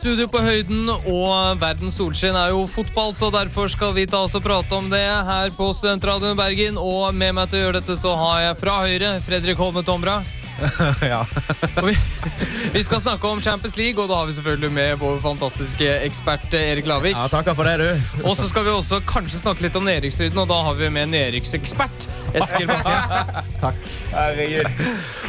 studio på høyden, og verdens solskinn er jo fotball, så derfor skal vi ta oss og prate om det her på Studentradioen Bergen. Og med meg til å gjøre dette så har jeg fra Høyre Fredrik Holme Tomra. ja. Vi, vi skal snakke om Champions League, og da har vi selvfølgelig med vår fantastiske ekspert Erik Lavik. ja, takker for det, du. Og så skal vi også kanskje snakke litt om nedrykksstriden, og da har vi med nedrykksekspert Eskil Bakke. Herregud.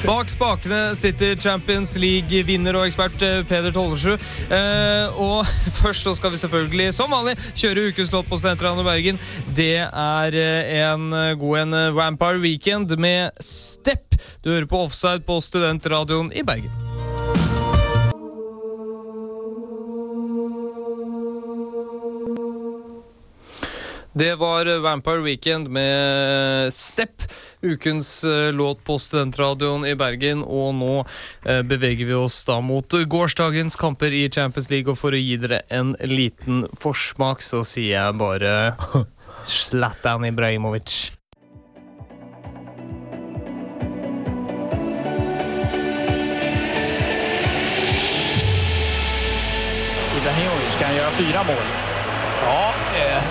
Bak spakene sitter Champions League-vinner og ekspert eh, Peder Tollersrud. Eh, og først så skal vi selvfølgelig, som vanlig, kjøre ukens låt på Studentradioen i Bergen. Det er eh, en eh, god en Vampire Weekend med Step. Du hører på Offside på Studentradioen i Bergen. Det var Vampire Weekend med Step, ukens eh, låt på Studentradioen i Bergen. Og nå eh, beveger vi oss da mot gårsdagens kamper i Champions League. Og for å gi dere en liten forsmak, så sier jeg bare Zlatan Ibrahimovic. Ibrahimovic kan gjøre fyra mål. Ja, eh,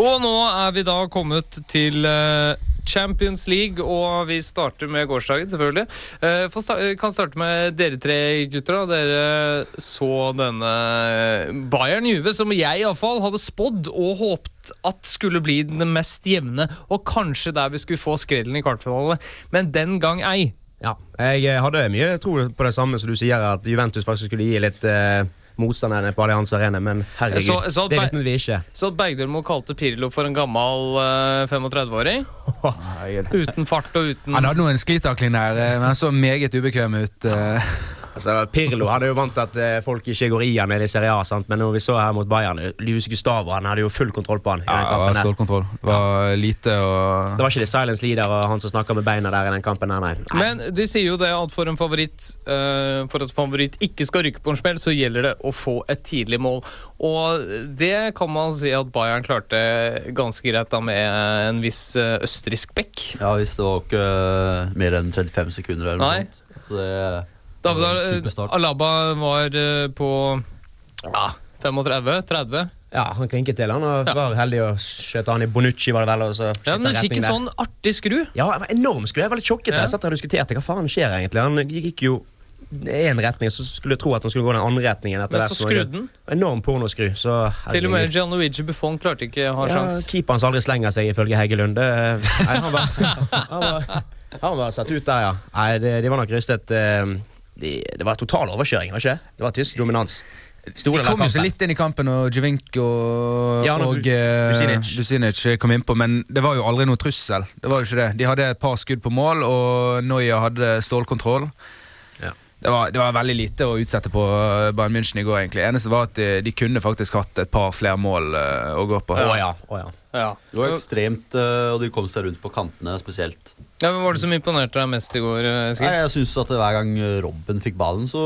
Og nå er vi da kommet til eh, Champions League, og vi starter med gårsdagen, selvfølgelig. Eh, kan starte med dere tre gutter. da. Dere så denne Bayern Juve, som jeg iallfall hadde spådd og håpet at skulle bli den mest jevne, og kanskje der vi skulle få skrellen i kvartfinale, men den gang ei. Ja, jeg eh, hadde mye tro på det samme som du sier, at Juventus faktisk skulle gi litt eh, motstanderne på Allianz Arena, men herregud, Så- så det vet vi ikke. Så at Bergdølmo kalte Pirlo for en gammel uh, 35-åring. Uten fart og uten Han hadde noen sklitakling der, eh, men han så meget ubekvem ut. eh. Altså, Pirlo han er jo vant til at eh, folk ikke går i han nede i Serie A, sant? men når vi så her mot Bayern, Luis Gustavo han hadde jo full kontroll på han. Ja, det var stålkontroll. Det var lite og Det var ikke det silence leader og han som snakka med beina der i den kampen nei. nei. Men de sier jo det at for en favoritt uh, For at favoritt ikke skal rykke på en smell, så gjelder det å få et tidlig mål. Og det kan man si at Bayern klarte ganske greit da med en viss eh, østerriksk bekk. Ja, hvis det var ikke mer enn 35 sekunder eller Nei. noe sånt. Så det, Da, superstart. Alaba var eh, på ja, 35-30. Ja, han klinket til. Han og Ja. var heldig å skjøte han i Bonucci, var det vel. Og så Ja, men fikk en sånn artig skru. Ja, var enorm skru. Jeg var litt sjokket. Ja. Jeg satt der og diskuterte hva faen skjer egentlig. Han gikk jo én retning, så skulle jeg tro at han skulle gå den andre retningen. Men så skrudde han Enorm pornoskru. Så Til og med John Gianluigi Buffon klarte ikke å ha ja, sjans. Keeperen som aldri slenger seg, ifølge Heggelund. Nei, han, var, han, var, han var satt ut der, ja. Nei, det, de var nok rystet. eh, De, det var total overkjøring, var ikke det? Det var tysk dominans. Store De kom jo så litt inn i kampen, og Jovink og, Ja, og eh, Businic. Businic kom innpå, men det var jo aldri noe trussel. Det var jo ikke det. De hadde et par skudd på mål, og Noya hadde stålkontroll. Ja. Det var, det var veldig lite å utsette på eh, Bayern München i går. egentlig Eneste var at de, de kunne faktisk hatt et par flere mål eh, å gå på. Å ja. Å ja. Ja. det var ekstremt, og de kom seg rundt på kantene spesielt. Ja, men Var det som imponerte deg mest i går? eh, Nei, jeg synes at Hver gang Robben fikk ballen, så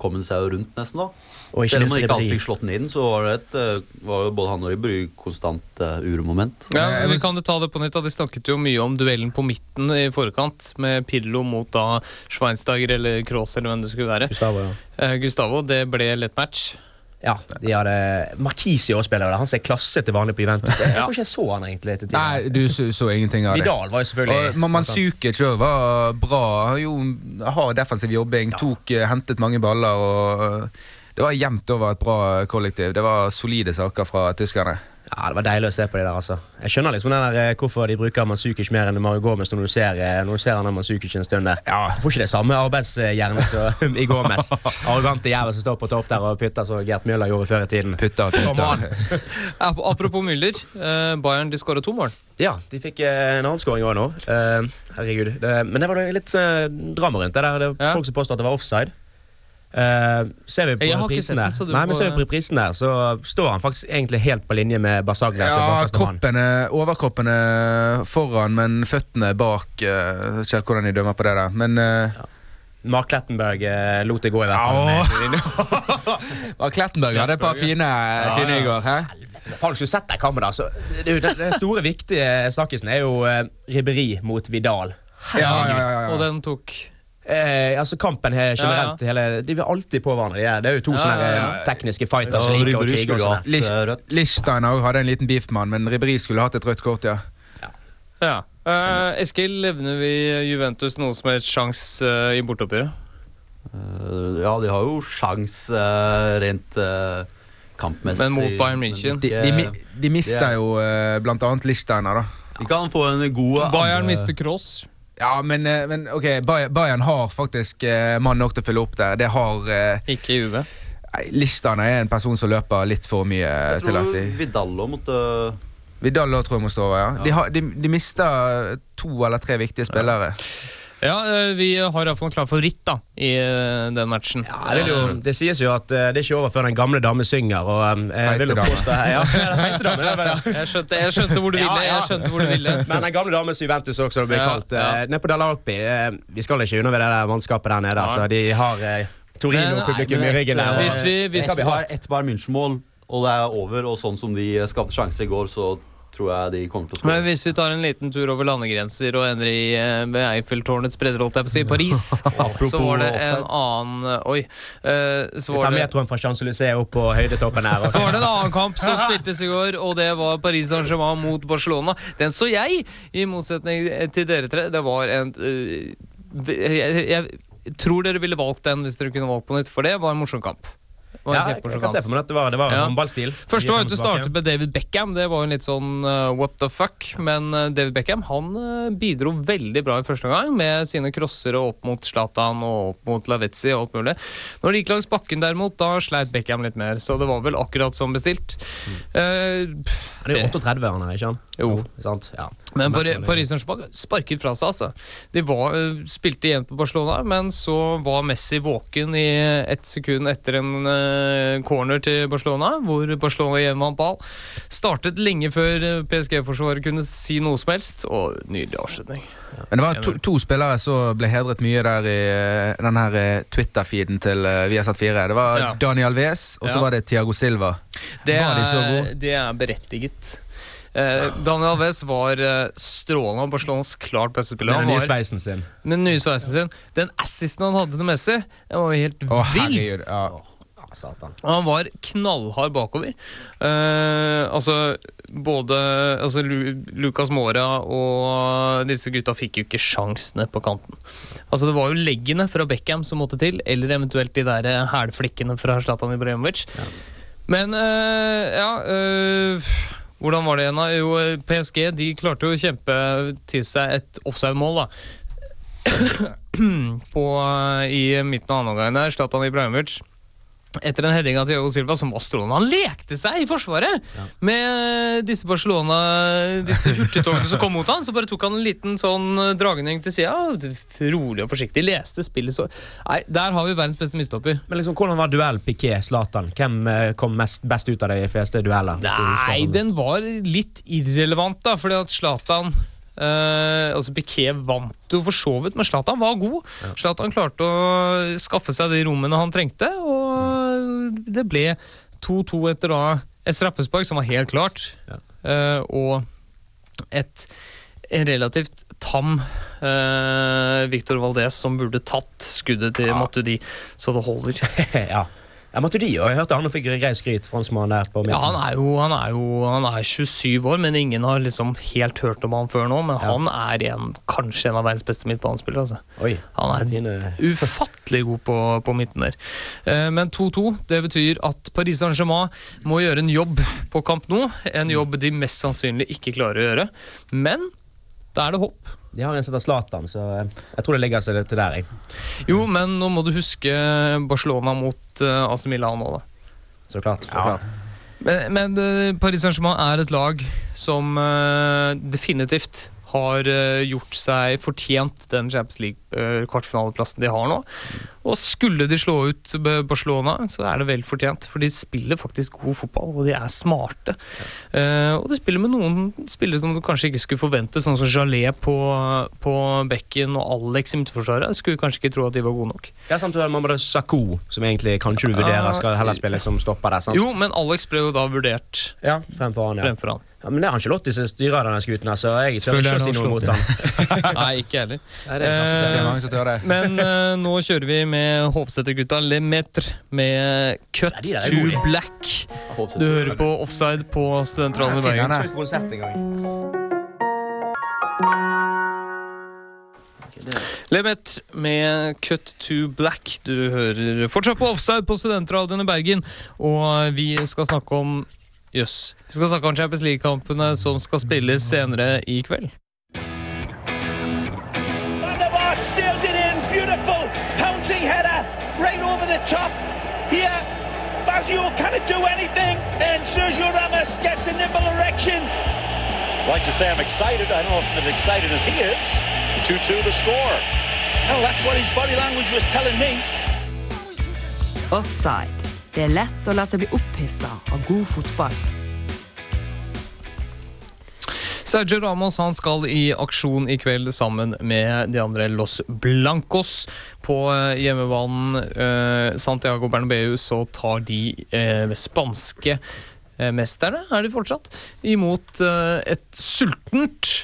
kom han seg jo rundt nesten. da Og ikke Selv om han ikke alltid fikk slått den inn, så var det et, eh, var jo både han og Ribéry i konstant uh, uromoment. Ja, men kan du ta det på nytt. da De snakket jo mye om duellen på midten i forkant, med Pillo mot da Schweinsteiger eller Kroos eller hvem det skulle være. Gustavo, ja. Uh, Gustavo, det ble lett match. Ja, de hadde Markisio spiller der. Han som er klasse til vanlig på Juventus. Jeg, jeg tror ikke jeg så han egentlig til Nei, du så, så ingenting av det. Vidal var jo selvfølgelig Og Man- Manzukic også var bra. Jo, hard defensiv jobbing, tok, eh, hentet mange baller. og eh, Det var jevnt over et bra kollektiv. Det var solide saker fra tyskerne. Ja, Det var deilig å se på de der, altså. Jeg skjønner liksom den der, eh, hvorfor de bruker Manzukic mer enn Mario Gomez når du ser, eh, når du ser han Manzukic en stund der. Ja. Får ikke det samme arbeidshjerne som i Gomez. Arrogante jævel som står på topp der og putter som Gert Müller gjorde før i tiden. Putter, putta. Ap- Apropos Müller. eh, Bayern de skåra to mål. Ja, de fikk eh, en annen skåring òg nå. Eh, herregud. Det, men det var litt drama rundt det der. Det var Ja. Folk som påstod at det var offside. Eh, ser vi på Jeg reprisen den, der, så Nei, men ser vi på reprisen der, så står han faktisk egentlig helt på linje med Basaglia. er Ja, kroppen er, overkroppen er foran, men føttene er bak. Uh, ikke helt hvordan de dømmer på det der. Men eh, Mark Klettenberg eh, lot det gå, i hvert fall. Ja. med- Klettenberg hadde et par fine, fine i går. Hæ? Faen, skulle sett deg kampen, da. Så, det, den, den store, viktige snakkisen er jo eh, ribberi mot Vidal. Ja, ja, ja, ja. Og den tok Eh, altså Kampen her generelt hele, De vil alltid på hverandre. De er, det er jo to sånne ja, ja. eh, tekniske fighters som Ja, liker å krige. og eh. Lichstein også hadde en liten beef med han, men Ribéry skulle hatt et rødt kort, ja. Ja. Uh, Eskil, levner vi Juventus noe som helst sjanse uh, i bortoppgjøret? Uh, ja, de har jo sjans rent uh, kampmessig. Men mot Bayern München? De, de, de mista det er- jo uh, annet Lichsteiner, da. De kan få en god Bayern mister Cross. Ja, men, eh, men ok, Bayern, Bayern har faktisk eh, mann nok til å fylle opp der. Det har eh, Ikke Juve. Lichsteiner er en person som løper litt for mye Jeg Jeg til at tror de Vidal måtte Vidallo tror jeg må stå over, ja. De, har, de, de mister to eller tre viktige spillere. Ja, eh, vi har iallfall en klar favoritt da i eh, den matchen. Ja, det, vil jo, det sies jo at eh, det er ikke over før den gamle dame synger. Og, jeg vil påstå ja, ja, dame, er Jeg skjønte, jeg skjønte hvor du ville. Ja, ja. Jeg skjønte hvor du ville. Men den gamle dame Juventus også, det blir kalt. ja. Nede på Dalaropi. eh, Vi skal ikke undervurdere det der mannskapet der nede. Nei. Altså, de har Torino-publikum i ryggen der. og- Hvis vi- hvis- vi Hvis det ha. er ett Bayern München-mål, og det er over, og sånn som de skapte sjanser i går, så tror jeg de kommer til å Men hvis vi tar en liten tur over landegrenser og ender i eh, ved Eiffeltårnets bredder, holdt jeg på å si, Paris, så var det en annen eh, Oi. eh, Så Vi tar metroen fra Champs-Élysées opp på høydetoppen her. Så var det en annen kamp som spiltes i går, og det var Paris Saint-Germain mot Barcelona. Den så jeg, i motsetning til dere tre. Det var en uh, jeg, jeg tror dere ville valgt den hvis dere kunne valgt på nytt, for det var en morsom kamp. Det en Ja, jeg jeg, kan se for meg at det var, det var Ja. håndballstil. Første var ute startet og tilbake. med David Beckham. Det var jo en litt sånn uh, what the fuck. Men uh, David Beckham han uh, bidro veldig bra i første gang med sine crossere opp mot Zlatan og opp mot Lavetzi og alt mulig. Når det gikk langs bakken derimot, da sleit Beckham litt mer. Så det var vel akkurat som bestilt. Uh, pff, Han er jo 38 han er, ikke han? Jo. Sant? Ja. Men Pari- Paris Saint-Germain sparket fra seg, altså. De var, eh, spilte igjen på Barcelona, men så var Messi våken i ett sekund etter en eh, corner til Barcelona, hvor Barcelona igjen vant ball. Startet lenge før eh, PSG-forsvaret kunne si noe som helst, og nydelig avslutning. Men det var to, to spillere som ble hedret mye der i eh, den her eh, Twitter-feeden til uh, Viasat 4. Det var Ja. Daniel Wes, og så Ja. var det Tiago Silva. Det Var de så gode? det er berettiget. Eh, Daniel Alves var eh, strålende og Barcelonas klart beste spiller. Med den nye sveisen sin. med den nye sveisen sin. Den assisten han hadde til Messi, den var jo helt oh, vill. herregud. Ja. Ja, satan. Og han var knallhard bakover. Eh, altså både altså, Lu Lucas Mora og disse gutta fikk jo ikke sjansene på kanten. Altså Det var jo leggene fra Beckham som måtte til, eller eventuelt de der eh, hælflikkene fra Zlatan Ibrahimovic. Men eh, ja eh, Hvordan var det igjen, da? Jo, eh, PSG de klarte jo å kjempe til seg et offside-mål, da. på, eh, I midten av andre omgang der. Zlatan Ibrahimovic etter en heading av Thiago Silva som var strålende. Han lekte seg i forsvaret med disse Barcelona Disse hurtigtogene som kom mot han Så bare tok han en liten sånn dragning til sida. Rolig og forsiktig. Leste spillet så Nei, der har vi verdens beste mistopper. Men liksom, hvordan var duell Piquet-Zlatan? Hvem eh, kom mest, best ut av de fleste dueller? Nei, sånn? den var litt irrelevant, da, fordi at Zlatan Uh, altså Piquet vant jo for så vidt, men Zlatan var god. Zlatan klarte å skaffe seg de rommene han trengte, og det ble 2-2 etter da et straffespark som var helt klart, eh, og et en relativt tam uh, Victor Valdez som burde tatt skuddet til Matuidi, så det holder. ja. Ja, Matuidi og jeg hørte han fikk grei skryt, franskmannen der på Ja, han er jo han er, jo, han er 27 år, men ingen har liksom helt hørt om han før nå. Men han er en, kanskje en av verdens beste midtbanespillere. Altså. Oi, Han er fine ufattelig god på, på midten der. Eh, Men 2-2, det betyr at Paris Saint-Germain må gjøre en jobb på Camp Nou. En jobb de mest sannsynlig ikke klarer å gjøre. Men da er det håp. De har en som heter Zlatan, så eh, jeg tror det ligger seg til der. Jeg. Jo, men nå må du huske Barcelona mot uh, AC Milan nå, da. Så klart. Så klart. Men, men eh, Paris Saint-Germain er et lag som uh, definitivt har eh, gjort seg fortjent den Champions League-kvartfinaleplassen de har nå. Og skulle de slå ut Barcelona, så er det vel fortjent, for de spiller faktisk god fotball, og de er smarte. Eh, og de spiller med noen spillere som du kanskje ikke skulle forvente, sånn som Jalé på, på bekken og Alex i midtforsvaret. Skulle kanskje ikke tro at de var gode nok. Ja, sant, du har Mamadou som egentlig kanskje du vurderer skal heller spille som stopper der. sant? Jo, men Alex ble jo da vurdert ja, fremfor han, ja. fremfor han. Ja. Men det er Angelotti som styrer denne skuten, så jeg tør ikke å si noe mot han. Nei, ikke heller. Nei, det er. Det er det. Men eh, nå kjører vi med Hovseter-gutta Lemaitre med Cut Ja, de der er to gode. Black. Du hører på Offside på Studentradioen i Bergen. Nei. Lemaitre med Cut to Black. Du hører fortsatt på Offside på Studentradioen i Bergen, og vi skal snakke om Jøss. Vi skal snakke om Champions League-kampene som skal spilles senere i kveld. Van der Vaart sails it in. Beautiful pouncing header right over the top. Here, Fazio cannot do anything. And Sergio Ramos gets a nibble erection. like to say I'm excited. I don't know if I'm as excited as he is. 2-2 the score. Well, that's what his body language was telling me. Offside. Det er lett å la seg bli opphissa av god fotball. Sergio Ramos han skal i aksjon i kveld sammen med de andre Los Blancos. På eh, hjemmebanen eh, Santiago Bernabeu så tar de eh, spanske eh, mesterne, er de fortsatt, imot eh, et sultent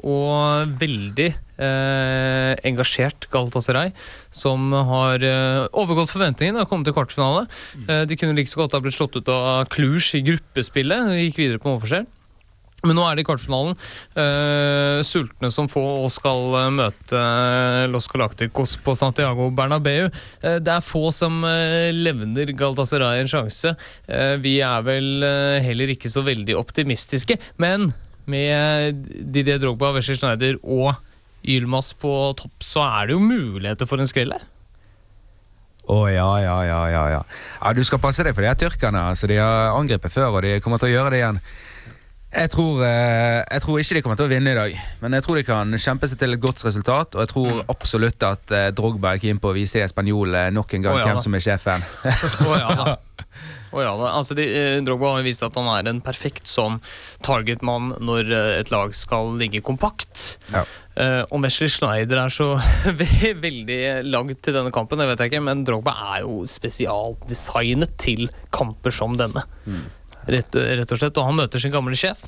og veldig eh, engasjert Galatasaray, som har eh, overgått forventningene og kommet til kvartfinale. Eh, de kunne like så godt ha blitt slått ut av Cluj i gruppespillet og gikk videre på målforskjell. Men nå er det i kvartfinalen. Uh, sultne som få og skal eh, møte eh, Los Galacticos på Santiago Bernabeu. Uh, det er få som uh, levner Galatasaray en sjanse. Vi er vel heller ikke så veldig optimistiske, men med Didier Drogba, Wesley Schneider og Ylmas på topp, så er det jo muligheter for en skrell her. Å ja, ja, ja, ja, ja. ja. Du skal passe deg for de her tyrkerne. Altså, de har angrepet før, og de kommer til å gjøre det igjen. Jeg tror, eh, jeg tror ikke de kommer til å vinne i dag, men jeg tror de kan kjempe seg til et godt resultat. Og jeg tror Mm. absolutt at eh, Drogba er keen på å vise spanjolene nok en gang oh, ja hvem som er sjefen. Å ja da. Oh, ja da. Altså, de, eh, Drogba har vist at han er en perfekt sånn targetmann når eh, et lag skal ligge kompakt. Ja. Uh, om Wesley Schneider er så veldig lagd til denne kampen, det vet jeg ikke, men Drogba er jo spesialdesignet til kamper som denne. Rett, rett og slett, og han møter sin gamle sjef,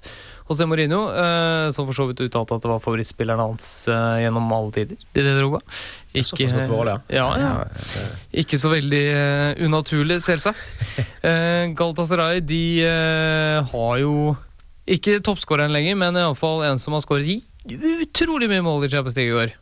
José Mourinho, eh, som for så vidt uttalte at det var favorittspilleren hans eh, gjennom alle tider. Det Drogba. Ikke, ja. ja. Ikke så veldig eh, unaturlig, selvsagt. Uh, Galatasaray de eh, har jo ikke toppskåreren lenger, men iallfall en som har skåret utrolig mye mål i Champions League i år.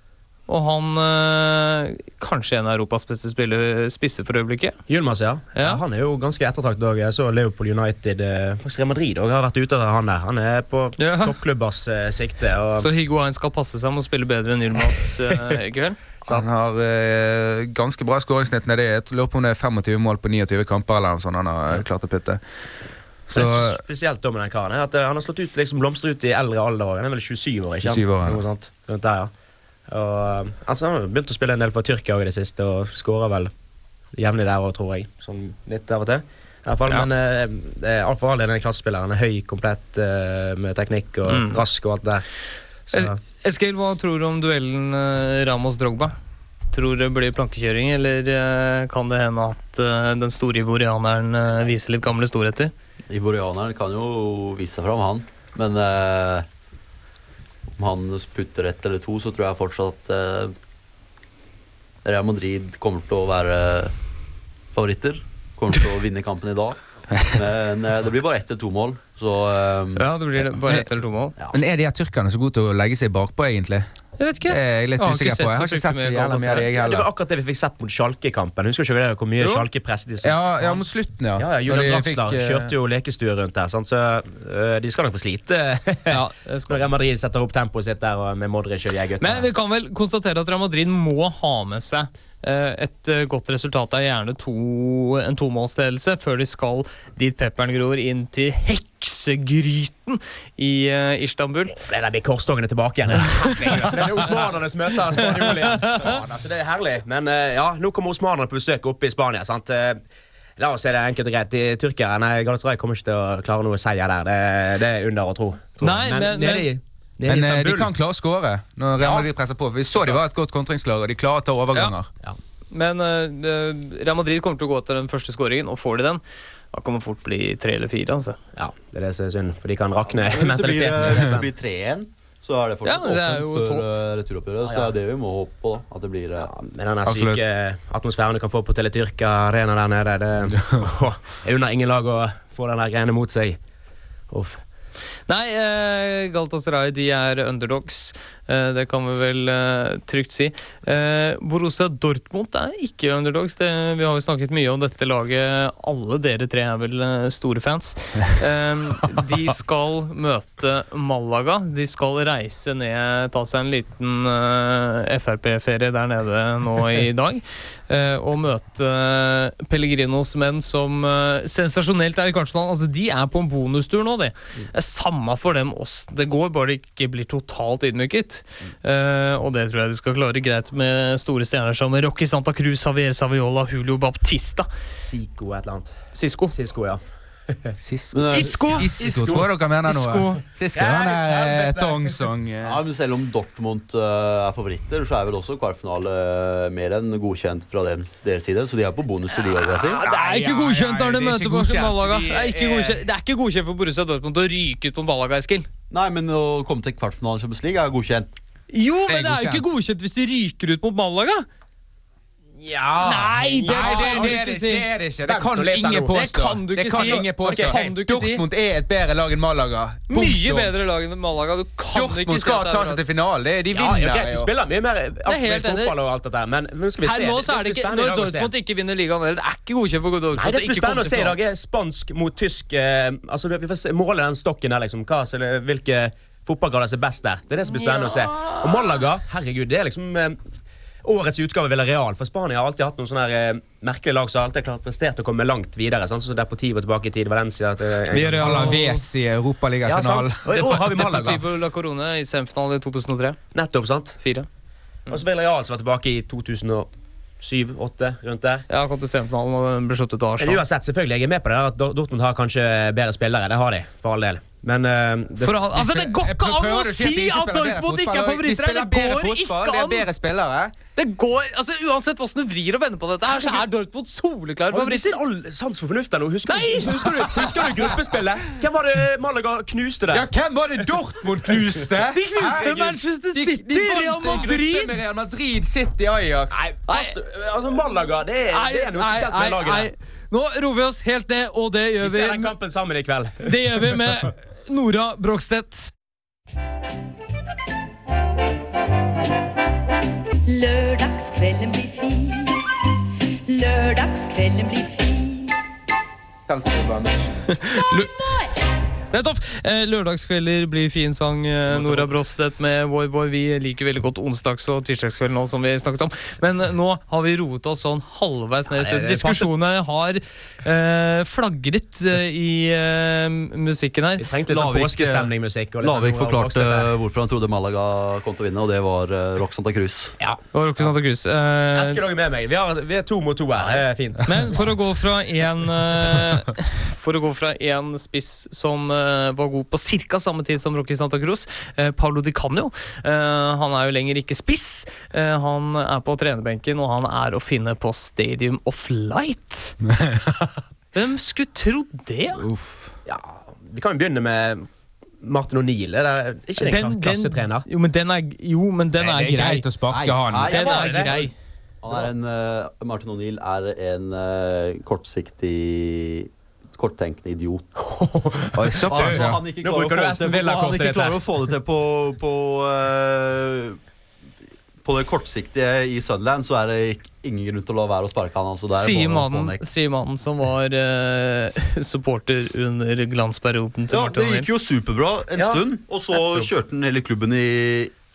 Og han øh, kanskje en av Europas beste spiller, spisser for øyeblikket. Yilmaz, ja. Ja. ja. Han er jo ganske ettertraktet òg. Jeg så Liverpool United eh, Faktisk Real Madrid også har vært ute av han der. Han er på Ja. toppklubbers eh, sikte. Og, Så Higuain skal passe seg med å spille bedre enn Ylmas uh, i kveld. Han har eh, ganske bra skåringssnitt nedi. Jeg lurer på om det er 25 mål på 29 kamper eller noe sånt han har eh, klart å putte. Så, det er så spesielt da med den karen er at eh, Han har slått ut liksom blomstret ut i eldre alder. Han er vel 27 år, ikke 27 år, ja. Noe sånt. Rundt der, ja. Og, eh, altså, han har begynt å spille en del for Tyrkia i det siste, og skårer vel jevnlig der òg, tror jeg. Sånn litt av og til. I hvert fall, Ja. Men eh, det er alt for all del en klassespiller. Han er høy, komplett eh, med teknikk og Mm. rask og alt det der. Es- Eskil, hva tror du om duellen eh, Ramos-Drogba? Tror det blir plankekjøring, eller eh, kan det hende at eh, den store ivorianeren eh, viser litt gamle storheter? Ivorianeren kan jo vise seg fram, han. Men eh, om han putter ett eller to, så tror jeg fortsatt eh, Real Madrid kommer til å være favoritter. Kommer til å vinne kampen i dag. Men eh, det blir bare ett eller to mål, så eh, Ja, det blir bare ett eller to mål. ja. Men er de her tyrkerne så gode til å legge seg bakpå, egentlig? Jeg vet ikke. Jeg er litt usikker ikke på. Jeg har så ikke sett så jævla mye av det, jeg Ja, det var akkurat det vi fikk sett mot Sjalke-kampen. Husker ikke det, hvor mye Jo. Schalke presset de? Ja, ja, mot slutten, ja. Ja, ja, Julian Draxler fikk, eh, kjørte jo lekestue rundt der, sant? så uh, de skal nok få slite Ja, når Real Madrid setter opp tempoet sitt der og med Modric og de gutta. Men vi kan vel konstatere at Real Madrid må ha med seg et eh, godt resultat. Er gjerne to, en tomålsledelse før de skal dit pepperen gror, inn til heksegryten i eh, Istanbul. Det der blir korstogene tilbake igjen. Altså, det er osmanernes. Faen, altså, det er herlig. Men eh, ja, nå kommer osmanerne på besøk oppe i Spania. sant? Eh, La oss se det enkelt og greit. De Tyrkere nei, Galatasaray kommer ikke til å klare noe seier der. Det, det er under å tro. tror. Nei, men- men, nede Men eh, de kan klare å skåre når Real Madrid presser på. For Vi så de var et godt kontringslag, og de klarer å ta overganger. Men uh, Real Madrid kommer til å gå etter den første skåringen, og får de den, da kan det fort bli tre eller fire. altså. Ja, det er det som er synd, for de kan rakne ja, Hvis det blir, mentaliteten. hvis det blir 3-1, så er det fortsatt Ja, det er åpent eh, returoppgjøret. Så det er det vi må håpe på. At det blir ja, Med den syke atmosfæren du kan få på Teletyrka Arena der nede. Det, er under ingen lag å få den der greiene mot seg. Uff. Nei, eh, Galatasaray de er underdogs. Eh, det kan vi vel eh, trygt si. Eh, Borussia Dortmund er ikke underdogs. Det, vi har jo snakket mye om dette laget. Alle dere tre er vel store fans. De skal møte Malaga. De skal reise ned, ta seg en liten Frp-ferie der nede nå i dag. og møte Pellegrinos menn som sensasjonelt er i kvartfinalen. Altså, de er på en bonustur nå, de. Det samme for dem åssen Det går, bare de ikke blir totalt ydmyket. Eh, og det tror jeg de skal klare greit med store stjerner som Rocky Santa Cruz, Javier Saviola, Julio Baptista. Sico et eller annet. Sisko. Sisko, ja. Sisko, eh, Isco! Isco tror jeg dere mener noe. Sisko, han er tongsong. eh. Ja, men Selv om Dortmund eh, er favoritter, så er vel også kvartfinale eh, mer enn godkjent fra deres side. Så de er på bonus til de òg, vil jeg si. Det er ikke godkjent når de er møter godkjent. Det er, ikke godkjent, for Borussia Dortmund å ryke ut på Malaga, Eskil. Nei, men å komme til kvartfinalen i Champions League er godkjent. Jo, men det er jo ikke godkjent hvis de ryker ut mot Malaga. Ja Nei, det Nei, det, kan det, det, si. det er det ikke. Det kan nå ingen påstå. Det kan du ikke det kan si. ingen påstå. Ok, kan du ikke si. Dortmund er et bedre lag enn Malaga. Mye bedre lag enn Malaga. Du kan ikke Dortmund si skal ta seg til finalen. De Ja, vinner ok, de spiller mye mer aktiv fotball og alt det der, men nå skal vi Her se. nå så er det ikke Når dag å se. Dortmund ikke vinner ligaen. Det er ikke godkjent for Dortmund. Nei, det blir spennende å se i dag, spansk mot tysk. Eh, altså, Vi får måle den stokken der, liksom. Hva, så, hvilke fotballgrader som er best der. Det er det som blir spennende å se. Og Malaga, herregud, det er liksom eh, årets utgave ville Villarreal. For Spania har alltid hatt noen sånne her, eh, merkelige lag som har alltid klart prestert å komme langt videre. Sant? Så Deportivo tilbake i tid, Valencia til, Villarreal. Alaves i Ja, Europaligafinalen. sant. Og i år har vi Malaga. Deportivo La Corona i semifinalen i 2003. Nettopp, sant? Fire. Og så Villarreal som var tilbake i 2007-2008, rundt der. Ja, kom til semifinalen og ble slått ut av Arsenal. uansett, selvfølgelig, jeg er med på det der at Dortmund har kanskje bedre spillere. Det har de, for all del. Men uh, det, For, altså, det går ikke an å si at Dortmund ikke er. De favoritter! Det går fotball, ikke er an! bedre. Det går, altså Uansett hvordan du vrir og vender på dette, her, så er Dortmund soleklare Har du favoritter. all sans for fornuft der nå? Husker, du, husker, du, husker du gruppespillet? Hvem var det Malaga knuste der? Ja, hvem var det Dortmund knuste? De knuste. Manchester City, de de Real Madrid! med Real Madrid, City, Ajax. Nei, pass, altså Malaga, det det er noe spesielt med laget der. Nå roer vi oss helt ned, og det gjør Vi Vi ser den kampen sammen i kveld. det gjør vi med Nora Brogstedt. Lørdagskvelden blir fin. Lørdagskvelden blir fin. Nettopp! Eh, lørdagskvelder blir fin sang. Eh, Nora Brostedt med Voi Voi. Vi liker veldig godt onsdags- og tirsdagskvelden nå, som vi snakket om. Men eh, nå har vi roet oss sånn halvveis ned i stund studio. Diskusjonene har eh, flagret eh, i eh, musikken her. Vi tenkte sånn påskestemningmusikk. Liksom, Lavik forklarte hvorfor han trodde Malaga kom til å vinne, og det var Rock Santa Cruz. Ja. Og Rocky Santa Cruz. Eh, Eskil er også med meg. Vi, har, vi er to mot to her. Det er fint. Men for å gå fra en eh, For å gå fra en spiss som eh, var god på ca. samme tid som Rocky Santa Cruz, eh, Paulo Di Canio eh, Han er jo lenger ikke spiss. Eh, han er på trenerbenken, og han er å finne på Stadium of Light. Hvem skulle trodd det? Ja, vi kan jo begynne med Martin O'Neill. Er ikke den, en kla- klassetrener? jo, men den er, jo, men den er Det er grei. greit å sparke Nei, han. nei, Den er det grei. Han er en, uh, Martin O'Neill er en uh, kortsiktig korttenkende idiot. Oi, såpass, ja. han ikke klarer å få det til- han ikke klarer å få det til på, på uh, på det kortsiktige i Sunderland så er det ingen grunn til å la være å sparke han. Altså, er Sier mannen, mannen som var uh, supporter under glansperioden til Ja, Martin det gikk jo superbra en Ja. stund, og så kjørte han hele klubben i,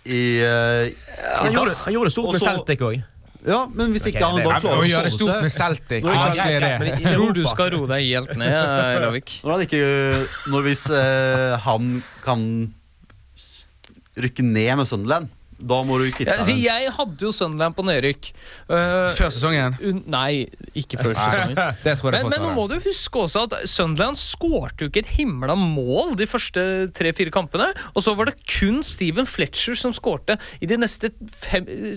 i, uh, i Han gjorde, han gjorde stort Også, med Celtic òg. Ja, men hvis ikke okay, han da klarer Å gjøre stort med Celtic, Jeg tror du skal roe deg helt ned, eh, Lavik. Når han ikke Når hvis eh, han kan rykke ned med Sunderland, da må du kvitte Ja, altså, deg. jeg hadde jo Sunderland på nedrykk. Uh, Før sesongen? nei, ikke før sesongen. Men, men nå må du huske også at Sunderland skårte jo ikke et himla mål de første tre-fire kampene. Og så var det kun Steven Fletcher som skårte i de neste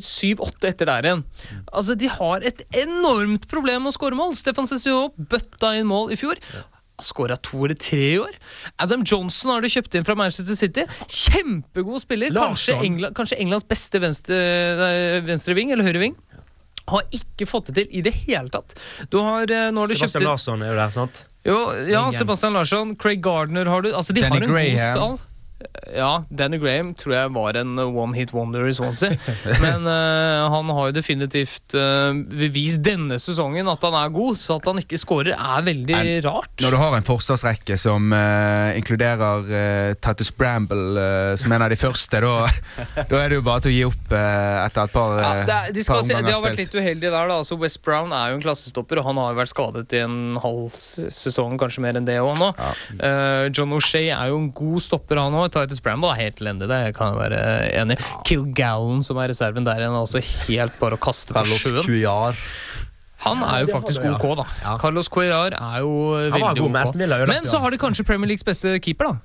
syv-åtte etter der igjen. Altså, De har et enormt problem med å skåre mål. Stefan Cecilio bøtta inn mål i fjor. Skåra to eller tre i år. Adam Johnson har du kjøpt inn fra Manchester City. Kjempegod spiller. Kanskje. England, kanskje Englands beste venstre, venstreving eller høyreving. Har ikke fått det til i det hele tatt. Du har, eh, nå har du Sebastian Larsson er jo der, sant? jo, ja. Sebastian Larsson, Craig Gardner har du. Altså, de Danny har en Graham. god stall. Ja, Danny Graham tror jeg var en one hit wonder i Swansea. Men uh, han har jo definitivt uh, bevist denne sesongen at han er god, så at han ikke skårer er veldig en, rart. Når du har en forsvarsrekke som uh, inkluderer uh, Titus Bramble eh, som en av de første, da er det jo bare til å gi opp eh, etter et par, Ja, det, er, de, par si, de har vært litt uheldige der. da altså West Brown er jo en klassestopper, og han har jo vært skadet i en halv sesong, kanskje mer enn det òg nå. Eh, John O'Shea er jo en god stopper, han òg. Titus Bramble er helt elendig, det kan jeg være enig i. Kill Gallen, som er reserven der igjen, er også helt bare å kaste på Carlos sjøen. Cuillar. Han er jo faktisk OK, da. Ja. Carlos Cuellar er jo veldig god med Villa, OK. Men så har de kanskje Premier Leagues beste keeper, da.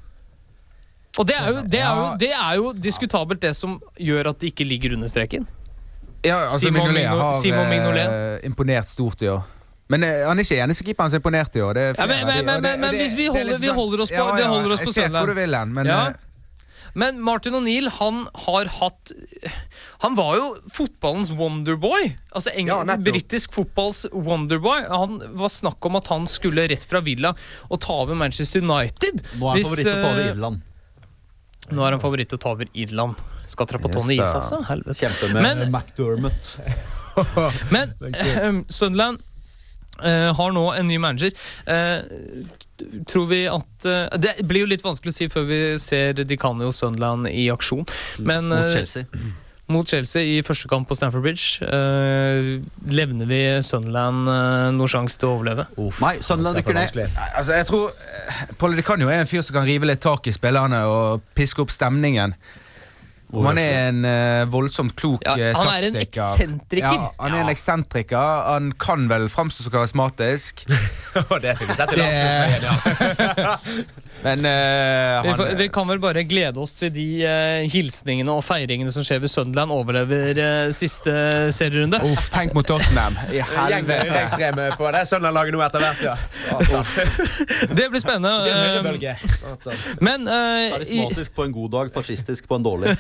Og det er, jo, det, er jo, det er jo diskutabelt, det som gjør at de ikke ligger under streken. Ja, altså, Simon Mignolet Migno- har Simon Mignolet. eh, imponert stort i år. Men eh, han er ikke eneste keeperen som er imponert i år. Det er Ja, men- men- men- men- men hvis vi er holder- vi sånn- holder oss på- vi holder oss på Jeg ser hvor du vil hen, men Ja. eh, Men Martin O'Neill, han har hatt Han var jo fotballens wonderboy. Altså Ja, England, nettopp. britisk fotballs wonderboy. Han var snakk om at han skulle rett fra Villa og ta over Manchester United. Nå er han Hvis, favoritt å ta over eh, Irland. Nå er han favoritt til å ta over Irland. Skal dere på Tony. Is, altså? Helvete. Kjempe med Men- McDermott. Men Sunderland eh, har nå en ny manager. Uh, tror vi at uh, Det blir jo litt vanskelig å si før vi ser Dicanio Sunderland i aksjon. Men Mot Chelsea. mot Chelsea i første kamp på Stamford Bridge eh, levner vi Sunderland noen sjanse til å overleve. Nei, Sunderland rykker ned. Altså, jeg tror eh, Polly Di er en fyr som kan rive litt tak i spillerne og piske opp stemningen. Om han er en uh, voldsomt klok Ja, taktiker. han er en eksentriker. Ja, han er en eksentriker. Han kan vel framstå som karismatisk. det fikk vi sett i Det- landslagstrøyen, ja. Men eh, Vi, han, får, vi kan vel bare glede oss til de uh, hilsningene og feiringene som skjer ved Sunderland overlever uh, siste serierunde. Uff, tenk mot Tottenham. I helvete. ekstreme på det Sunderland-laget nå etter hvert, ja. Det blir spennende. Det blir. Men eh, i, Karismatisk på en god dag, fascistisk på en dårlig.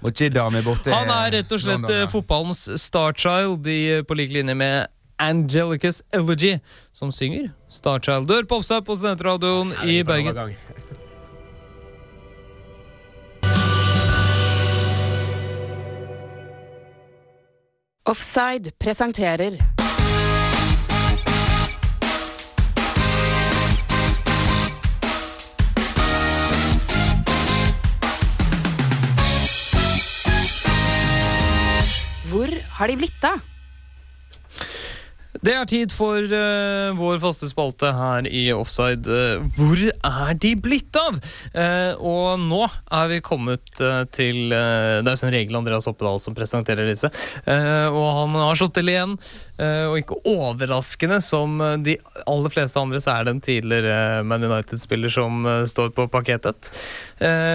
Han er rett og slett fotballens starchild child på lik linje med Angelicus Elegy, som synger Starchild. Dør på Offside på Studentradioen i Bergen. Offside presenterer Hvor har de blitt av? Det er tid for uh, vår faste spalte her i Offside. Uh, hvor er de blitt av? Uh, og nå er vi kommet til Det er jo som regel Andreas Oppedal som presenterer disse. Og han har slått til igjen. Og ikke overraskende, som de aller fleste andre, så er det en tidligere Man United-spiller som står på pakketet.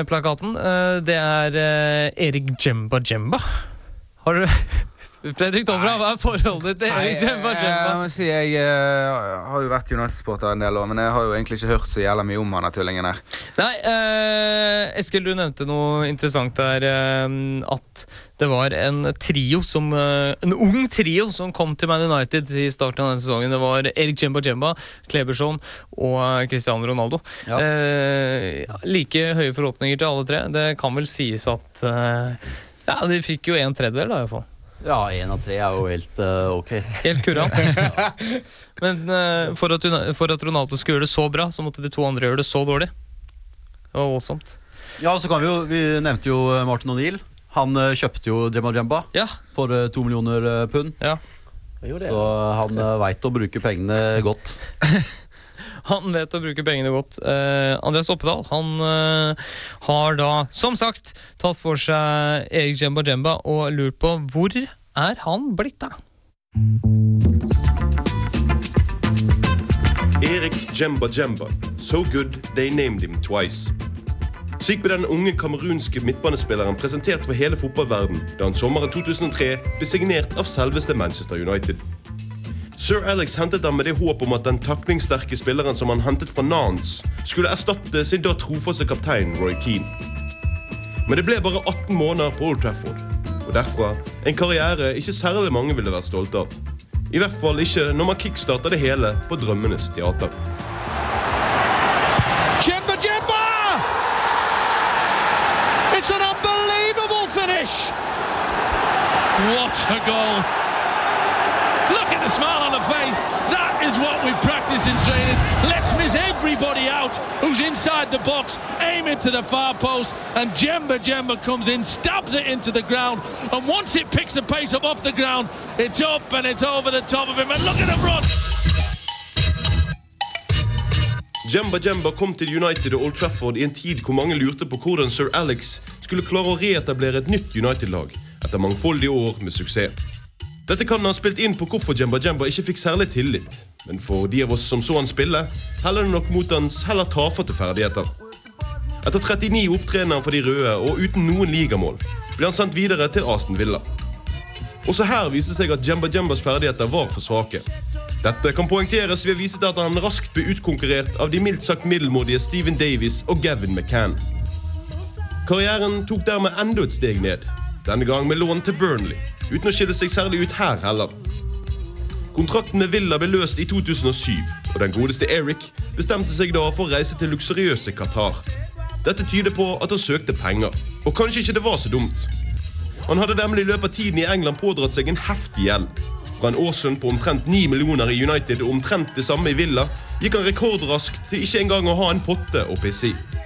Plakaten. Det er Erik Jemba Jemba. Har du Fredrik Tomra, hva er forholdet ditt til Erik Jemba Jeg, Jemba? jeg må si, jeg eh, har jo vært United-supporter en del år, men jeg har jo egentlig ikke hørt så jævla mye om han tullingen her. Nei, eh, Eskil, du nevnte noe interessant der. Eh, at det var en trio som eh, En ung trio som kom til Man United i starten av denne sesongen. Det var Erik Jemba Jemba, Kleberson og eh, Cristiano Ronaldo. Ja. Eh, like høye forhåpninger til alle tre. Det kan vel sies at eh, Ja, De fikk jo en tredjedel, da, iallfall. Ja, én av tre er jo helt uh, ok. Helt kurant. Men uh, for, at, for at Ronaldo skulle gjøre det så bra, så måtte de to andre gjøre det så dårlig. Det var voldsomt. Ja, så kan Vi jo, vi nevnte jo eh, Martin O'Neill. Han uh, kjøpte jo Jemma Jemba Ja. for to millioner pund. Ja. Så han uh, veit å bruke pengene godt. Han vet å bruke pengene godt. Eh, Andreas Oppedal han eh, har da, som sagt, tatt for seg Erik Jemba Jemba og lurt på hvor er han blitt av? Erik Jemba Jemba. So good they named him twice. Slik ble den unge kamerunske midtbanespilleren presentert for hele fotballverden da han sommeren 2003 ble signert av selveste Manchester United. Sir Alex hentet ham med det håp om at den taklingssterke spilleren som han hentet fra Nance, skulle erstatte sin da trofaste kaptein Roy Keane. Men det ble bare 18 måneder på Old Trafford, og derfra en karriere ikke særlig mange ville vært stolte av. I hvert fall ikke når man kickstarter det hele på drømmenes teater. Jimba, Jimba! It's an unbelievable finish! What a goal! The smile on the face. That is what we practice in training. Let's miss everybody out who's inside the box, aim it to the far post, and Jemba Jemba comes in, stabs it into the ground, and once it picks the pace up off the ground, it's up and it's over the top of him. And look at him run! Jemba Jemba kom til United og Old Trafford i en tid hvor mange lurte på hvordan sir Alex skulle klare å reetablere et nytt United-lag etter mangfoldige år med suksess. Dette kan ha spilt inn på hvorfor Jemba Jemba ikke fikk særlig tillit, men for de av oss som så han spille, heller det nok mot hans heller tafatte ferdigheter. Etter 39 opptredener for de røde og uten noen ligamål ble han sendt videre til Aston Villa. Også her viste seg at Jemba Jembas ferdigheter var for svake. Dette kan poengteres ved å vise til at han raskt ble utkonkurrert av de mildt sagt middelmådige Steven Davies og Gavin McCann. Karrieren tok dermed enda et steg ned, denne gang med lån til Burnley, uten å skille seg særlig ut her heller. Kontrakten med Villa ble løst i 2007, og den godeste Eric bestemte seg da for å reise til luksuriøse Qatar. Dette tyder på at han søkte penger, og kanskje ikke det var så dumt. Han hadde nemlig i løpet av tiden i England pådratt seg en heftig gjeld. Fra en årslønn på omtrent 9 millioner i United og omtrent det samme i Villa, gikk han rekordraskt til ikke engang å ha en potte å pisse i.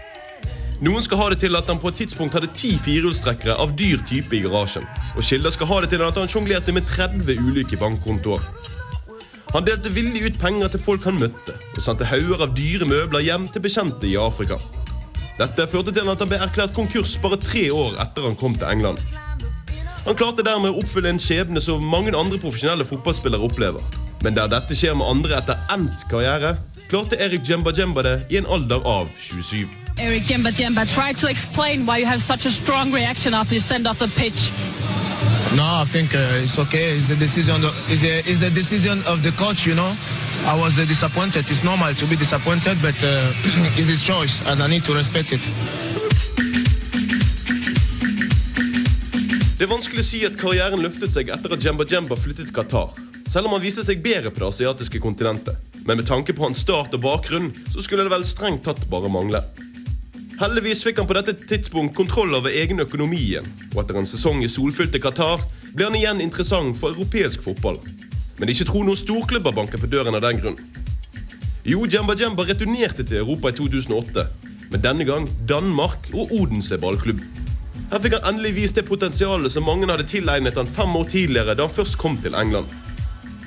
Noen skal ha det til at han på et tidspunkt hadde ti firehjulstrekkere av dyr type i garasjen. Og kilder skal ha det til at han sjonglerte med 30 ulike bankkontoer. Han delte villig ut penger til folk han møtte, og sendte hauger av dyre møbler hjem til bekjente i Afrika. Dette førte til at han ble erklært konkurs bare tre år etter han kom til England. Han klarte dermed å oppfylle en skjebne som mange andre profesjonelle fotballspillere opplever. Men der dette skjer med andre etter endt karriere, klarte Erik Jemba Jemba det i en alder av 27. Eric Jemba Jemba, try to explain why you have such a strong reaction after you send off the pitch. No, I think uh, it's okay. It's a decision. It's a, it's a decision of the coach. You know, I was uh, disappointed. It's normal to be disappointed, but uh, it's his choice, and I need to respect it. Det er vanskelig å si at karrieren løftet seg etter at Jemba Jemba flyttet til Qatar, selv om han viste seg bedre på det asiatiske kontinentet. Men med tanke på hans start og bakgrunn, så skulle det vel strengt tatt bare mangle. Heldigvis fikk han på dette tidspunkt kontroll over egen økonomi igjen, og etter en sesong i solfylte Qatar ble han igjen interessant for europeisk fotball. Men ikke tro noen storklubber banker på døren av den grunn. Jo, Jemba Jemba returnerte til Europa i 2008, men denne gang Danmark og Odense ballklubb. Her fikk han endelig vist det potensialet som mange hadde tilegnet han fem år tidligere da han først kom til England.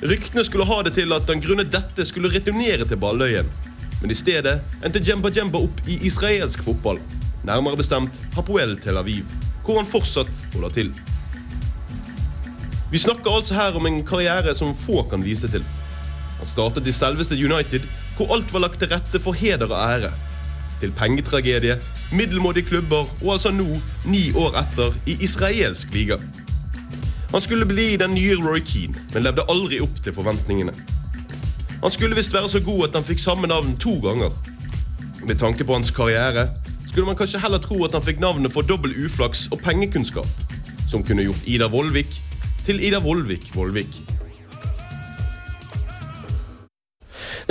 Ryktene skulle ha det til at han grunnet dette skulle returnere til Balløyen. Men i stedet endte Jemba Jemba opp i israelsk fotball. Nærmere bestemt Hapoel Tel Aviv, hvor han fortsatt holder til. Vi snakker altså her om en karriere som få kan vise til. Han startet i selveste United, hvor alt var lagt til rette for heder og ære. Til pengetragedie, middelmådige klubber og altså nå, ni år etter, i israelsk liga. Han skulle bli den nye Roy Keane, men levde aldri opp til forventningene. Han skulle visst være så god at han fikk samme navn to ganger. Med tanke på hans karriere skulle man kanskje heller tro at han fikk navnet for dobbel uflaks og pengekunnskap, som kunne gjort Ida Vollvik til Ida Vollvik Vollvik.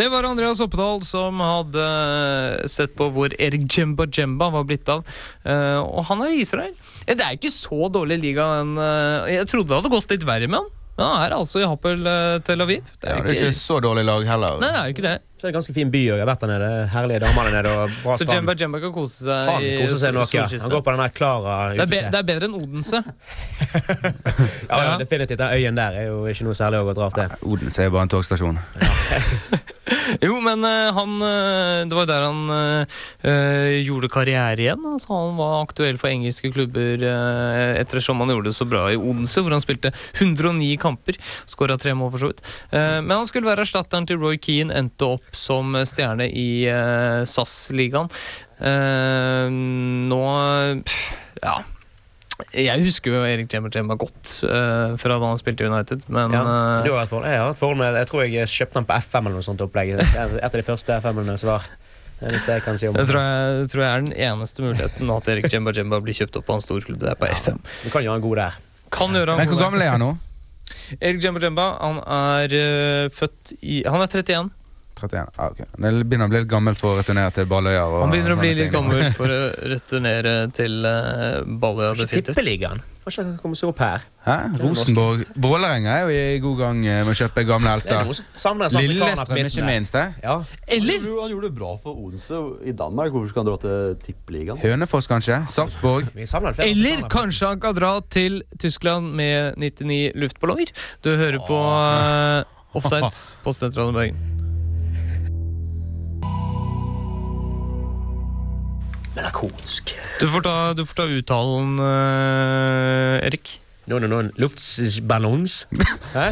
Det var Andreas Oppedal som hadde eh, sett på hvor Erik Jemba Jemba var blitt av. Eh, og han er i Israel. Det er ikke så dårlig liga. Den, eh, jeg trodde det hadde gått litt verre med han. Men han er altså i Happel eh, Tel Aviv. Det Ja, er det er ikke så dårlig lag heller. Nei, det er jo ikke det. Så er det en ganske fin by, og jeg har vært der nede. Herlige damer der nede. og bra Så. Jemba Jemba kan kose seg Han i koser seg nok, ja. Han går på den der Klara Det det er bedre enn Odense. Ja, ja, definitivt. Den øyen der er jo ikke noe særlig å dra til. Odense er bare en togstasjon. Jo, men eh, han eh, Det var der han eh, gjorde karriere igjen. Altså, han var aktuell for engelske klubber øh, ettersom han gjorde det så bra i Odense, hvor han spilte 109 kamper. Skåra tre mål, for så vidt. Uh, men han skulle være erstatteren til Roy Keane, endte opp som stjerne i eh, SAS-ligaen. Uh, nå pff, Ja. Jeg husker jo Erik Jemma godt uh, fra da han spilte i United, men Ja, eh, du har et forhold. Jeg har et forhold med Jeg tror jeg kjøpte den på FM eller noe sånt opplegg. Et av de første FM-ene som var. Det er det jeg kan si om Det tror jeg, tror jeg er den eneste muligheten at Erik Jemba Jemba blir kjøpt opp av en stor klubb. Det er på FM. Du kan gjøre en god der. Kan gjøre en Men hvor gammel er han nå? Erik Jemba Jemba han er uh, født i Han er 31. 31. Ah, okay. Det begynner å bli litt gammel for å returnere til Balløya. og Han begynner å bli litt ting. gammel for å returnere til uh, Balløya. Kanskje. Tippeligaen? Kanskje han komme seg opp her? Hæ? Rosenborg Vålerenga er jo i god gang eh, med å kjøpe gamle er helter. Lillestrøm, ikke minst. det. Ja. Eller Han gjorde det bra for Odense i Danmark. Hvorfor skal han dra til Tippeligaen? Hønefoss, kanskje? Sarpsborg? Eller kanskje han kan dra til Tyskland med 99 luftballonger. Du hører på uh, Offside på Studentradioen Bergen. Melankolsk. Du får ta, du får ta uttalen, uh, Erik. No, no, no. Luftballons. Hæ?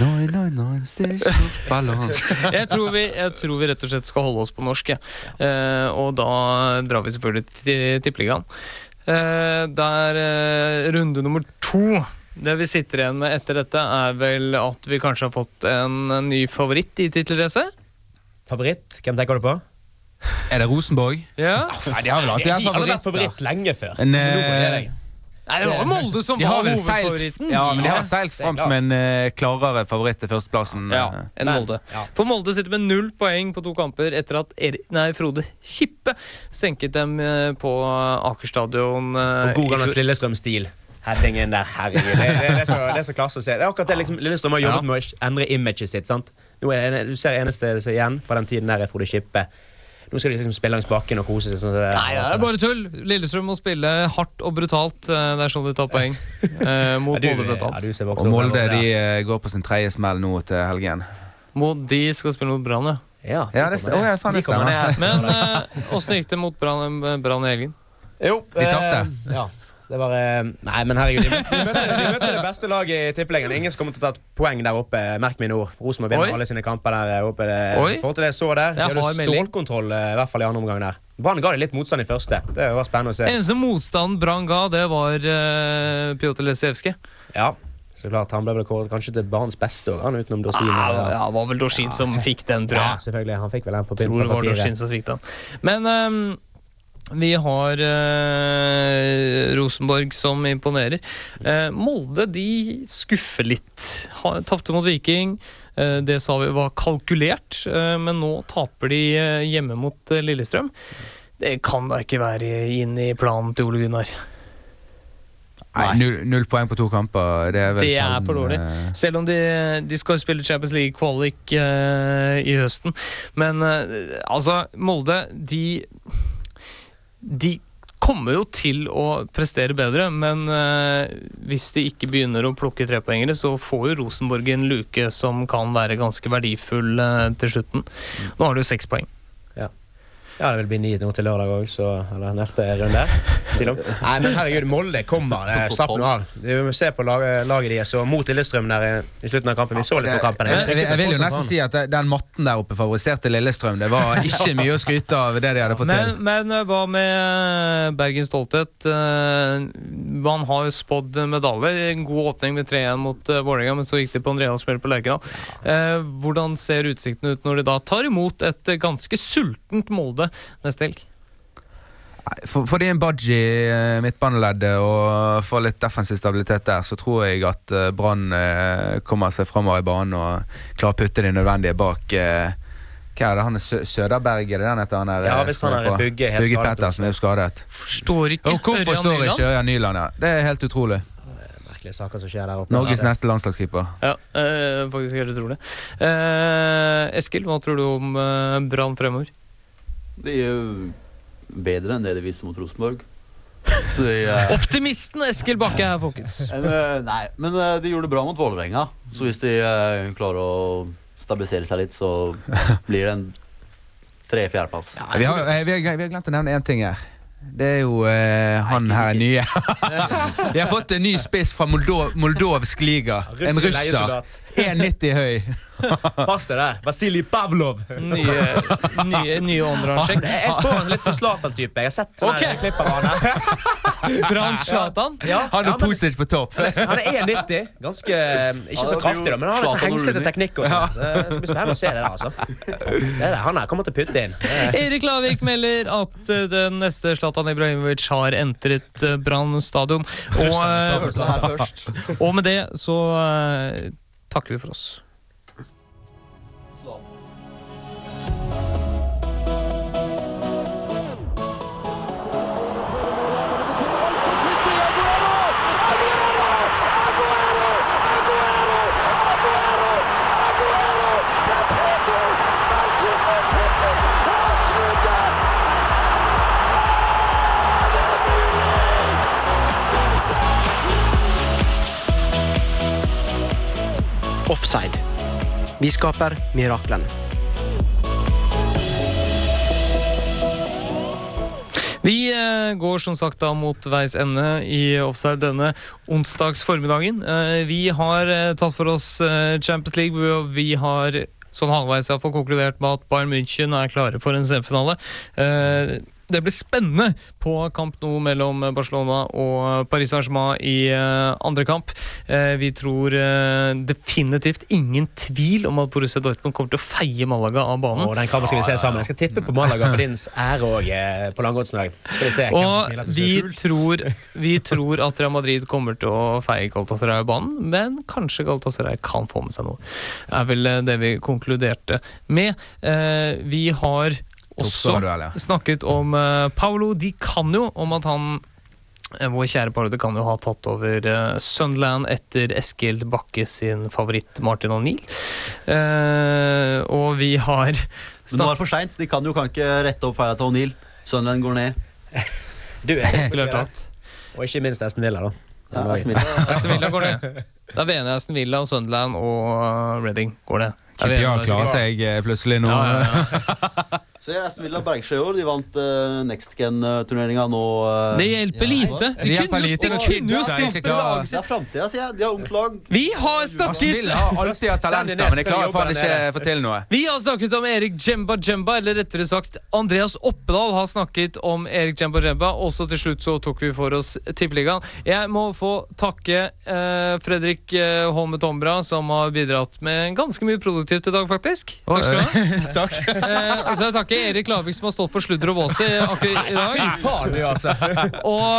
Noi, noi, noi, ballon. jeg, tror vi, jeg tror vi rett og slett skal holde oss på norsk. ja. uh, og da drar vi selvfølgelig til Tippeligaen. Uh, der uh, runde nummer to Det vi sitter igjen med etter dette, er vel at vi kanskje har fått en, ny favoritt i tittelracet? Favoritt? Hvem tenker du på? Er det Rosenborg? Ja. Nei, de har vel alltid de har vært favoritt lenge før. Må jeg eh. Nei, det var Molde som var hovedfavoritten. ja, men de har seilt fram som en uh, klarere favoritt til førsteplassen. Ja, enn Molde. ja. For Molde sitter med null poeng på to kamper etter at Erik, nei, Frode Kippe senket dem eh, på Aker stadion. Uh, Og god i. Lillestrøm-stil. Der, herregud. Det, det, det, er så, det er så klasse å se. Det er akkurat det liksom, Lillestrøm har jobbet Ja. med å endre imaget sitt. sant? Nå er, det- du ser eneste som er igjen fra den tiden der er Frode Kippe. Nå skal de liksom spille langs bakken og kose seg. sånn det Nei, det er bare tull! Lillestrøm må spille hardt og brutalt. eh, Det er sånn de tar poeng. Eh, mot Molde ser vokst Og Molde de eh, går på sin tredje smell nå til helgen. Mot de skal spille mot Brann, ja. Ja, Ja, det, st- ja, faen, De det kommer åssen ned. Men eh, gikk det mot Brann Brann i helgen? Jo, De tapte. eh, ja. Det var eh, Nei, men herregud, de, de, møtte, de møtte det beste laget i tippeligaen. Ingen som kommer til å ta et poeng der oppe. Merk mine ord. Rosenborg vinner alle sine kamper der oppe. Det, I forhold til det jeg så der, de Jeg hadde stålkontroll, eh, i hvert fall i andre omgang der. Brann ga de litt motstand i første. Det var spennende å se. Eneste motstanden Brann ga, det var uh, Pjotr Lesijevskij. Ja, så klart. Han ble vel kåret kanskje til banens beste òg, utenom Dorsin. Ja, det ja, var vel Dorsin som fikk den, tror jeg. ja, selvfølgelig. Han fikk vel den på, tror det på var Dorsin papiret. som fikk den. Men ehm, vi har eh, Rosenborg som imponerer. Eh, Molde de skuffer litt. Tapte mot Viking. Eh, det sa vi var kalkulert, eh, men nå taper de eh, hjemme mot eh, Lillestrøm. Det kan da ikke være inn i planen til Ole Gunnar. Nei, null, null poeng på to kamper. Det er Det er sånn, for dårlig. Selv om de, de skal spille Champions League-kvalik i høsten. Men altså, Molde, de De kommer jo til å prestere bedre, men eh, hvis de ikke begynner å plukke trepoengere, så får jo Rosenborg en luke som kan være ganske verdifull eh, til slutten. Nå har du seks poeng. Ja, det vil bli ni nå til lørdag òg, så Eller neste runde. Nei, men herregud, Molde kommer. Det, slapp nå av. Vi må se på laget, laget deres og mot Lillestrøm der i- i slutten av kampen. Vi så litt på kampen. Jeg, jeg, jeg vil jo nesten si at den matten der oppe favoriserte Lillestrøm. Det var ikke mye å skryte av det de hadde fått til. men men hva med eh, Bergens stolthet? Eh, Man har jo spådd medalje. En god åpning med 3-1 mot Vålerenga, men så gikk det på en realsmell på Lerkendal. Eh, hvordan ser utsiktene ut når de da tar imot et eh, ganske sultent Molde neste helg? Nei, For, for er en budgie i midtbaneleddet og få litt defensiv stabilitet der, så tror jeg at eh, Brann eh, kommer seg framover i banen og klarer å putte de nødvendige bak eh, Hva er det? Han er Sø Søderberg, er det den heter? Han er, Ja, hvis han er? Bugge helt Bugge Pettersen er jo skadet. Forstår ikke Og hvorfor Ørjan står ikke Ørjan Nyland her? Det er helt utrolig. Merkelige saker som skjer der oppe. Norges Ja, neste landslagskeeper. Ja, øh, faktisk helt utrolig. Uh, Eskil, hva tror du om uh, Brann fremover? De er bedre enn det de viste mot Rosenborg. Så de, eh, Optimisten Eskil Bakke her, folkens. en, eh, nei, men eh, de gjorde det bra mot Vålerenga. Så hvis de eh, klarer å stabilisere seg litt, så blir det en tre-fjerdeplass. Vi har, eh, vi, har, vi har glemt å nevne én ting her. Det er jo eh, han her nye. Vi har fått en ny spiss fra Moldov, moldovsk liga. En russer. 1,90 høy. Pass deg der. Vasilij Pavlov. Nye, nye, nye åndedranssjekk. Jeg, spår en litt sånn Zlatan-type. Jeg har sett sånne Ok. klipp av han her. Brann Zlatan. Ja, Han og Pusic på topp. Han er 1,90. Ganske eh, Ikke så kraftig, da, men han har sånn Zlatan hengslete teknikk. Og sånn, så det skal bli spennende å se det der, altså. Det er det. Han her kommer til å putte inn. Er- Erik Lavik melder at eh, den neste Zlatan Ibrahimovic har entret eh, Brann stadion. Og, og med det så takker vi for oss. Offside. Vi skaper miraklene. Vi eh, går som sagt da mot veis ende i offside denne onsdags formiddagen. Eh, vi har eh, tatt for oss Champions League, vi har sånn halvveis konkludert med at Bayern München er klare for en semifinale. Det blir spennende på kamp nå mellom Barcelona og Paris Saint-Germain i eh, andre kamp. Eh, vi tror eh, definitivt ingen tvil om at Borussia Dortmund kommer til å feie Malaga av banen. Og den kampen skal vi se sammen. Jeg skal tippe på Malaga for din ære òg på langoddsen i dag. Skal vi se hvem som Og vi tror, vi tror at Real Madrid kommer til å feie Galatasaray av banen, men kanskje Galatasaray kan få med seg noe. Det er vel det vi konkluderte med. Vi har også snakket om uh, Paolo Di Canio, om at han eh, vår kjære Paolo Di Canio har tatt over uh, Sunderland etter Eskild Bakke sin favoritt Martin O'Neill. Uh, og vi har Men nå er det for seint. De kan jo kan ikke rette opp feila til O'Neill. Sunderland går ned. Du er Skulle ha tatt. Og ikke minst Aston Villa, da. Ja, Aston Villa. Går ned. Da er vi enige Aston Villa og Sunderland og Reading går ned. Kipia vi QPR klarer seg plutselig nå. Ja, ja, Så er Aston Villa Bergsjø i år. De vant uh, Next Gen-turneringa nå. Uh, Det hjelper lite. De kunne lite når kidsa ikke klarer Det er framtida, sier jeg. De har ungt lag. Vi har snakket har alltid hatt talenter, men de klarer faen ikke få til noe. Vi har snakket om Erik Jemba Jemba, eller rettere sagt Andreas Oppedal har snakket om Erik Jemba Jemba. Også til slutt så tok vi for oss Tippeligaen. Jeg må få takke uh, Fredrik uh, Holme Tombra, som har bidratt med ganske mye produktivt i dag, faktisk. Takk skal du ha. Takk. Uh, og så vil Erik Lavik, som har stått for sludder og våse akkurat i dag. Fy faen, altså. Og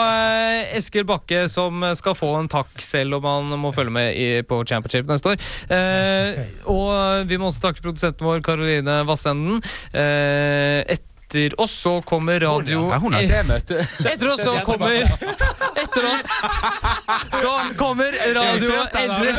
Esker Eskil Bakke, som skal få en takk selv om han må følge med i, på Championship neste år. Eh, og vi må også takke produsenten vår, Karoline Vassenden. Eh, etter oss så kommer radio Ja, hun er, ikke jeg. Etter oss så kommer Etter oss så kommer radio Eldre!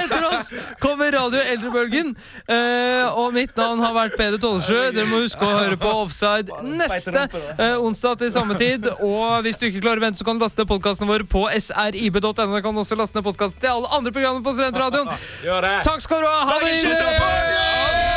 Etter oss kommer Radio Eldrebølgen. Eh, og mitt navn har vært Peder Tollesjø. Dere må huske å høre på Offside neste eh, onsdag til samme tid. Og hvis du ikke klarer å vente, så kan du laste ned podkasten våre på srib.no. Du kan også laste ned podkasten til alle andre programmer på Studentradioen. Takk skal du ha. Ha det!